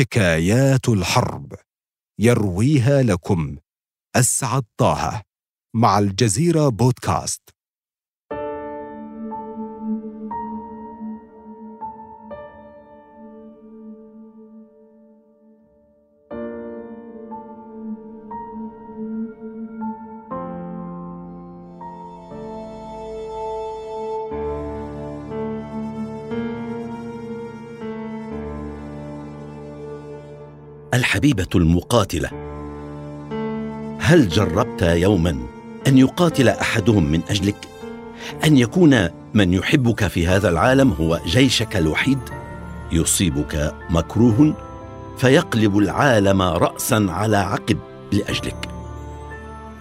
حكايات الحرب. يرويها لكم. أسعد طه مع الجزيرة بودكاست. الحبيبة المقاتلة. هل جربت يوما أن يقاتل أحدهم من أجلك؟ أن يكون من يحبك في هذا العالم هو جيشك الوحيد؟ يصيبك مكروه فيقلب العالم راسا على عقب لأجلك.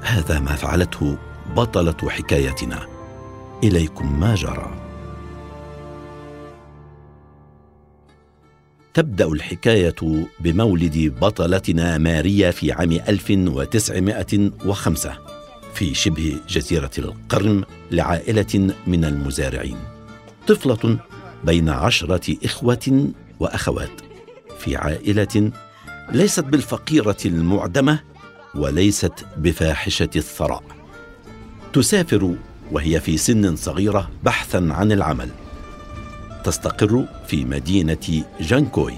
هذا ما فعلته بطلة حكايتنا. إليكم ما جرى. تبدأ الحكاية بمولد بطلتنا ماريا في عام 1905 في شبه جزيرة القرم لعائلة من المزارعين. طفلة بين عشرة إخوة وأخوات في عائلة ليست بالفقيرة المعدمة وليست بفاحشة الثراء. تسافر وهي في سن صغيرة بحثا عن العمل. تستقر في مدينة جانكوي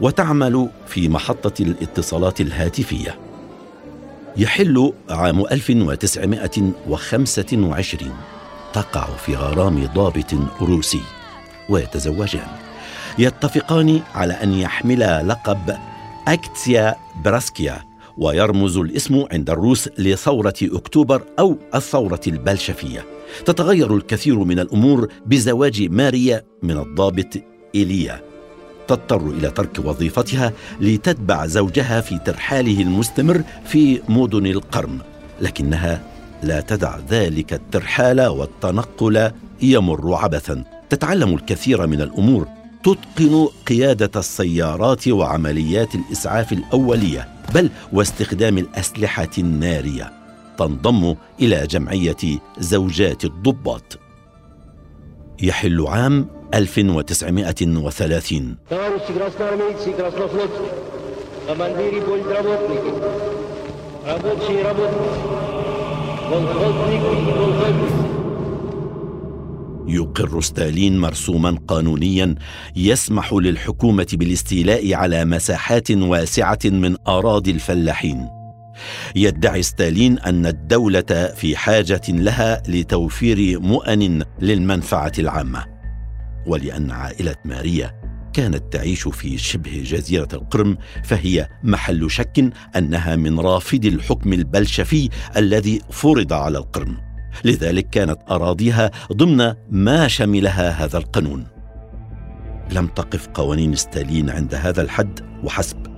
وتعمل في محطة الاتصالات الهاتفية. يحل عام 1925 تقع في غرام ضابط روسي ويتزوجان. يتفقان على أن يحملا لقب أكتسيا براسكيا ويرمز الاسم عند الروس لثورة أكتوبر أو الثورة البلشفية. تتغير الكثير من الأمور بزواج ماريا من الضابط إيليا. تضطر إلى ترك وظيفتها لتتبع زوجها في ترحاله المستمر في مدن القرم لكنها لا تدع ذلك الترحال والتنقل يمر عبثا. تتعلم الكثير من الأمور تتقن قيادة السيارات وعمليات الإسعاف الأولية بل واستخدام الأسلحة النارية. تنضم إلى جمعية زوجات الضباط. يحل عام 1930 يقر ستالين مرسوما قانونيا يسمح للحكومة بالاستيلاء على مساحات واسعة من أراضي الفلاحين. يدعي ستالين أن الدولة في حاجة لها لتوفير مؤن للمنفعة العامة ولأن عائلة ماريا كانت تعيش في شبه جزيرة القرم فهي محل شك أنها من رافضي الحكم البلشفي الذي فرض على القرم. لذلك كانت أراضيها ضمن ما شملها هذا القانون. لم تقف قوانين ستالين عند هذا الحد وحسب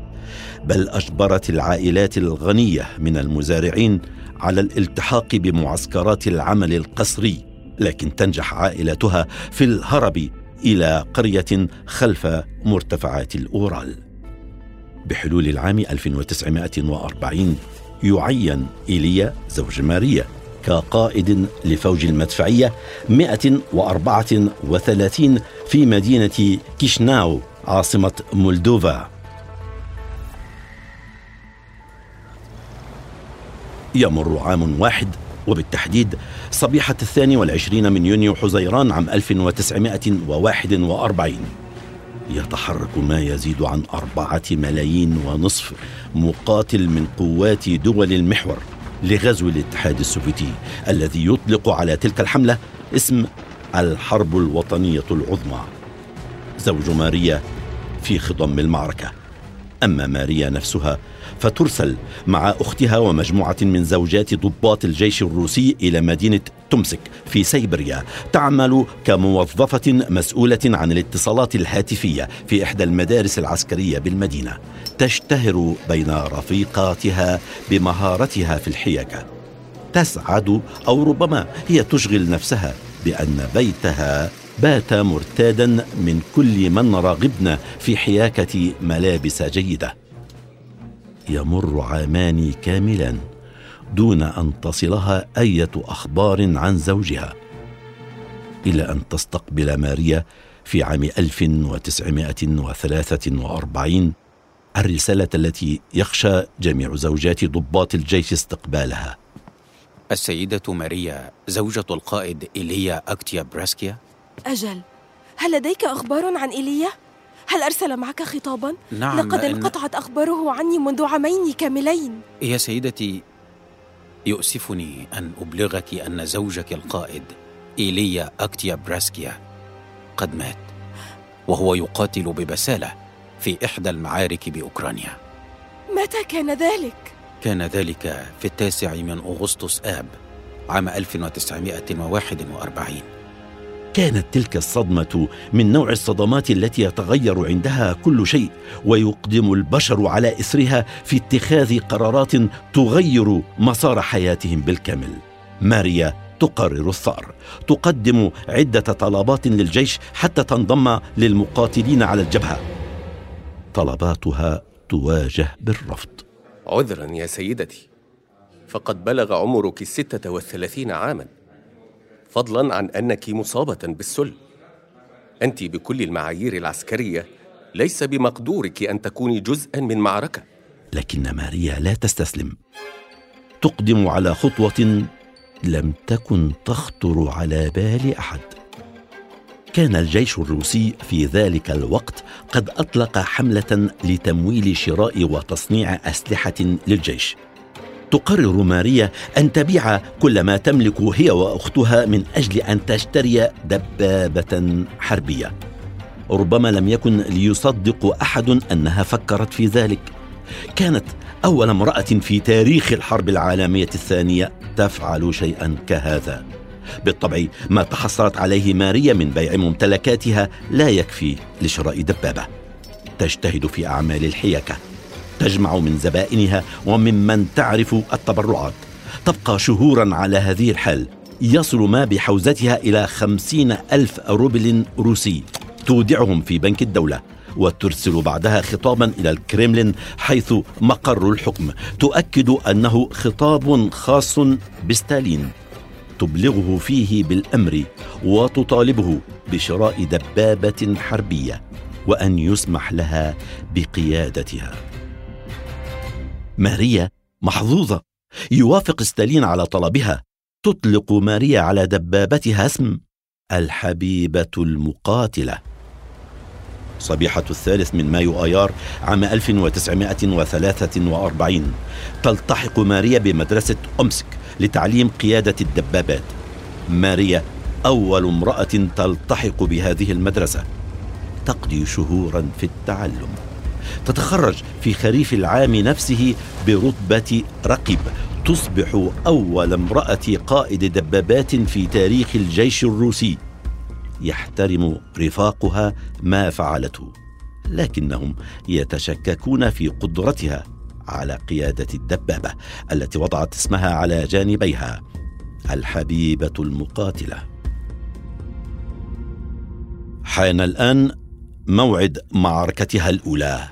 بل أجبرت العائلات الغنية من المزارعين على الالتحاق بمعسكرات العمل القسري لكن تنجح عائلتها في الهرب إلى قرية خلف مرتفعات الأورال. بحلول العام 1940 يعين إيليا زوج ماريا كقائد لفوج المدفعية 134 في مدينة كيشناو عاصمة مولدوفا. يمر عام واحد وبالتحديد صبيحة الثاني والعشرين من يونيو حزيران عام 1941 يتحرك ما يزيد عن أربعة ملايين ونصف مقاتل من قوات دول المحور لغزو الاتحاد السوفيتي الذي يطلق على تلك الحملة اسم الحرب الوطنية العظمى. زوج ماريا في خضم المعركة. أما ماريا نفسها فترسل مع أختها ومجموعة من زوجات ضباط الجيش الروسي إلى مدينة تمسك في سيبريا تعمل كموظفة مسؤولة عن الاتصالات الهاتفية في إحدى المدارس العسكرية بالمدينة. تشتهر بين رفيقاتها بمهارتها في الحيكه تسعد أو ربما هي تشغل نفسها بأن بيتها بات مرتادا من كل من رغبن في حياكة ملابس جيدة. يمر عامان كاملا دون أن تصلها أية أخبار عن زوجها. إلى أن تستقبل ماريا في عام 1943 الرسالة التي يخشى جميع زوجات ضباط الجيش استقبالها. السيدة ماريا زوجة القائد إيليا أكتيا براسكيا؟ أجل هل لديك أخبار عن إيليا؟ هل أرسل معك خطابا؟ نعم لقد إن... انقطعت أخباره عني منذ عامين كاملين يا سيدتي يؤسفني أن أبلغك أن زوجك القائد إيليا أكتيا براسكيا قد مات وهو يقاتل ببسالة في إحدى المعارك بأوكرانيا متى كان ذلك؟ كان ذلك في التاسع من أغسطس آب عام 1941 كانت تلك الصدمة من نوع الصدمات التي يتغير عندها كل شيء ويقدم البشر على إثرها في اتخاذ قرارات تغير مسار حياتهم بالكامل. ماريا تقرر الثأر تقدم عدة طلبات للجيش حتى تنضم للمقاتلين على الجبهة. طلباتها تواجه بالرفض. عذرا يا سيدتي فقد بلغ عمرك الستة والثلاثين عاما. فضلا عن أنك مصابة بالسل. أنت بكل المعايير العسكرية ليس بمقدورك أن تكوني جزءا من معركة. لكن ماريا لا تستسلم. تقدم على خطوة لم تكن تخطر على بال أحد. كان الجيش الروسي في ذلك الوقت قد أطلق حملة لتمويل شراء وتصنيع أسلحة للجيش. تقرر ماريا أن تبيع كل ما تملك هي وأختها من أجل أن تشتري دبابة حربية. ربما لم يكن ليصدق أحد أنها فكرت في ذلك. كانت أول امرأة في تاريخ الحرب العالمية الثانية تفعل شيئا كهذا. بالطبع ما تحصلت عليه ماريا من بيع ممتلكاتها لا يكفي لشراء دبابة. تجتهد في أعمال الحيكه تجمع من زبائنها وممن تعرف التبرعات. تبقى شهورا على هذه الحال. يصل ما بحوزتها إلى خمسين ألف روبل روسي تودعهم في بنك الدولة وترسل بعدها خطابا إلى الكريملين حيث مقر الحكم. تؤكد أنه خطاب خاص بستالين. تبلغه فيه بالأمر وتطالبه بشراء دبابة حربية وأن يسمح لها بقيادتها. ماريا محظوظة. يوافق ستالين على طلبها. تطلق ماريا على دبابتها اسم الحبيبة المقاتلة. صبيحة الثالث من مايو آيار عام 1943 تلتحق ماريا بمدرسة أمسك لتعليم قيادة الدبابات. ماريا أول امرأة تلتحق بهذه المدرسة. تقضي شهورا في التعلم. تتخرج في خريف العام نفسه برتبة رقيب. تصبح أول امرأة قائد دبابات في تاريخ الجيش الروسي. يحترم رفاقها ما فعلته لكنهم يتشككون في قدرتها على قيادة الدبابة التي وضعت اسمها على جانبيها الحبيبة المقاتلة. حان الآن موعد معركتها الأولى.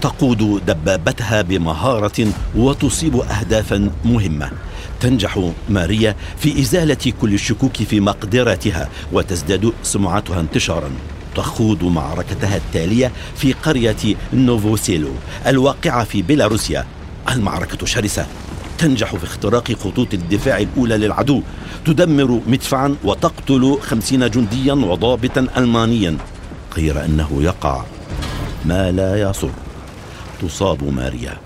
تقود دبابتها بمهارة وتصيب اهدافا مهمة. تنجح ماريا في إزالة كل الشكوك في مقدرتها وتزداد سمعتها انتشارا. تخوض معركتها التالية في قرية نوفوسيلو الواقعة في بيلاروسيا. المعركة شرسة. تنجح في اختراق خطوط الدفاع الأولى للعدو. تدمر مدفعا وتقتل خمسين جنديا وضابطا ألمانيا. غير أنه يقع. ما لا يصر. تصاب ماريا.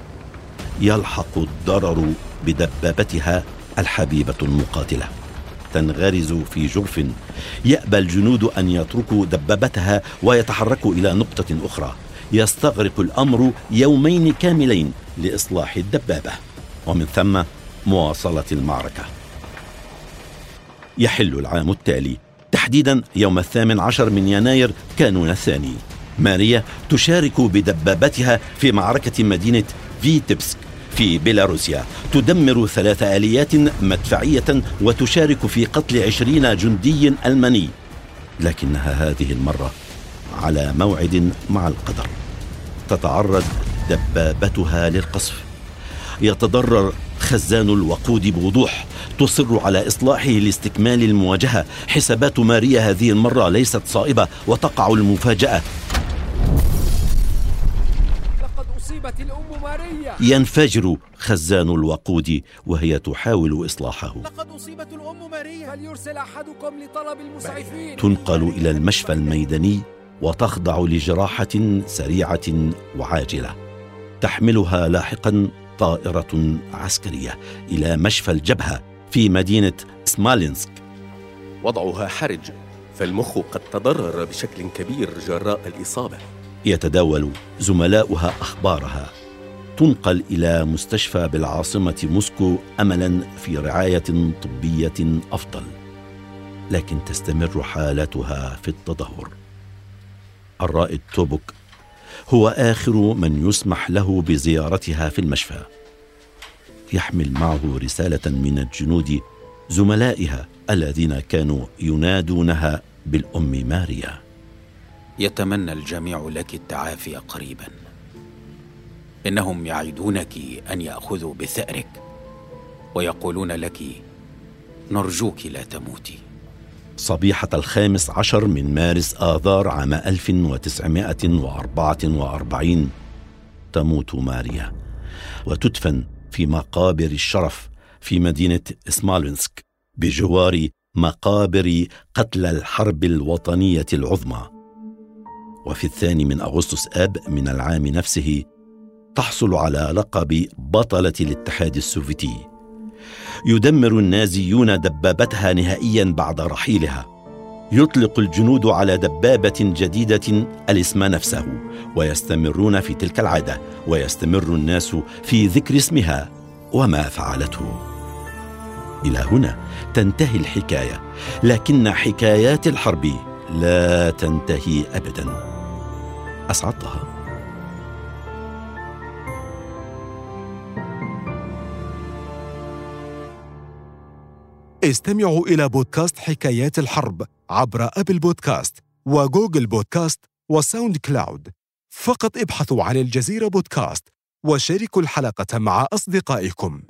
يلحق الضرر بدبابتها الحبيبة المقاتلة. تنغرز في جرف يأبى الجنود أن يتركوا دبابتها ويتحركوا إلى نقطة أخرى. يستغرق الأمر يومين كاملين لإصلاح الدبابة. ومن ثم مواصلة المعركة. يحل العام التالي تحديدا يوم الثامن عشر من يناير كانون الثاني. ماريا تشارك بدبابتها في معركة مدينة فيتبسك في بيلاروسيا. تدمر ثلاث آليات مدفعية وتشارك في قتل عشرين جندي ألماني. لكنها هذه المرة على موعد مع القدر. تتعرض دبابتها للقصف. يتضرر خزان الوقود بوضوح. تصر على إصلاحه لاستكمال المواجهة. حسابات ماريا هذه المرة ليست صائبة وتقع المفاجأة. الأم ماريا. ينفجر خزان الوقود وهي تحاول إصلاحه. لقد أصيبت الأم ماريا. فليرسل أحدكم لطلب المسعفين؟ تنقل إلى المشفى الميداني وتخضع لجراحة سريعة وعاجلة. تحملها لاحقا طائرة عسكرية إلى مشفى الجبهة في مدينة سمالينسك. وضعها حرج فالمخ قد تضرر بشكل كبير جراء الإصابة. يتداول زملاؤها أخبارها. تنقل إلى مستشفى بالعاصمة موسكو أملا في رعاية طبية أفضل لكن تستمر حالتها في التدهور. الرائد توبوك هو آخر من يسمح له بزيارتها في المشفى. يحمل معه رسالة من الجنود زملائها الذين كانوا ينادونها بالأم ماريا. يتمنى الجميع لك التعافي قريبا. إنهم يعدونك أن يأخذوا بثأرك ويقولون لك نرجوك لا تموتي صبيحة الخامس عشر من مارس آذار عام 1944 تموت ماريا وتدفن في مقابر الشرف في مدينة سمالنسك بجوار مقابر قتلى الحرب الوطنية العظمى. وفي الثاني من أغسطس آب من العام نفسه تحصل على لقب بطلة الاتحاد السوفيتي. يدمر النازيون دبابتها نهائيا بعد رحيلها. يطلق الجنود على دبابة جديدة الإسم نفسه ويستمرون في تلك العادة ويستمر الناس في ذكر اسمها وما فعلته. إلى هنا تنتهي الحكاية لكن حكايات الحرب لا تنتهي أبدا. أسعدتها. استمعوا إلى بودكاست حكايات الحرب عبر Apple Podcast و Google Podcast و SoundCloud. فقط ابحثوا عن الجزيرة بودكاست وشاركوا الحلقة مع أصدقائكم.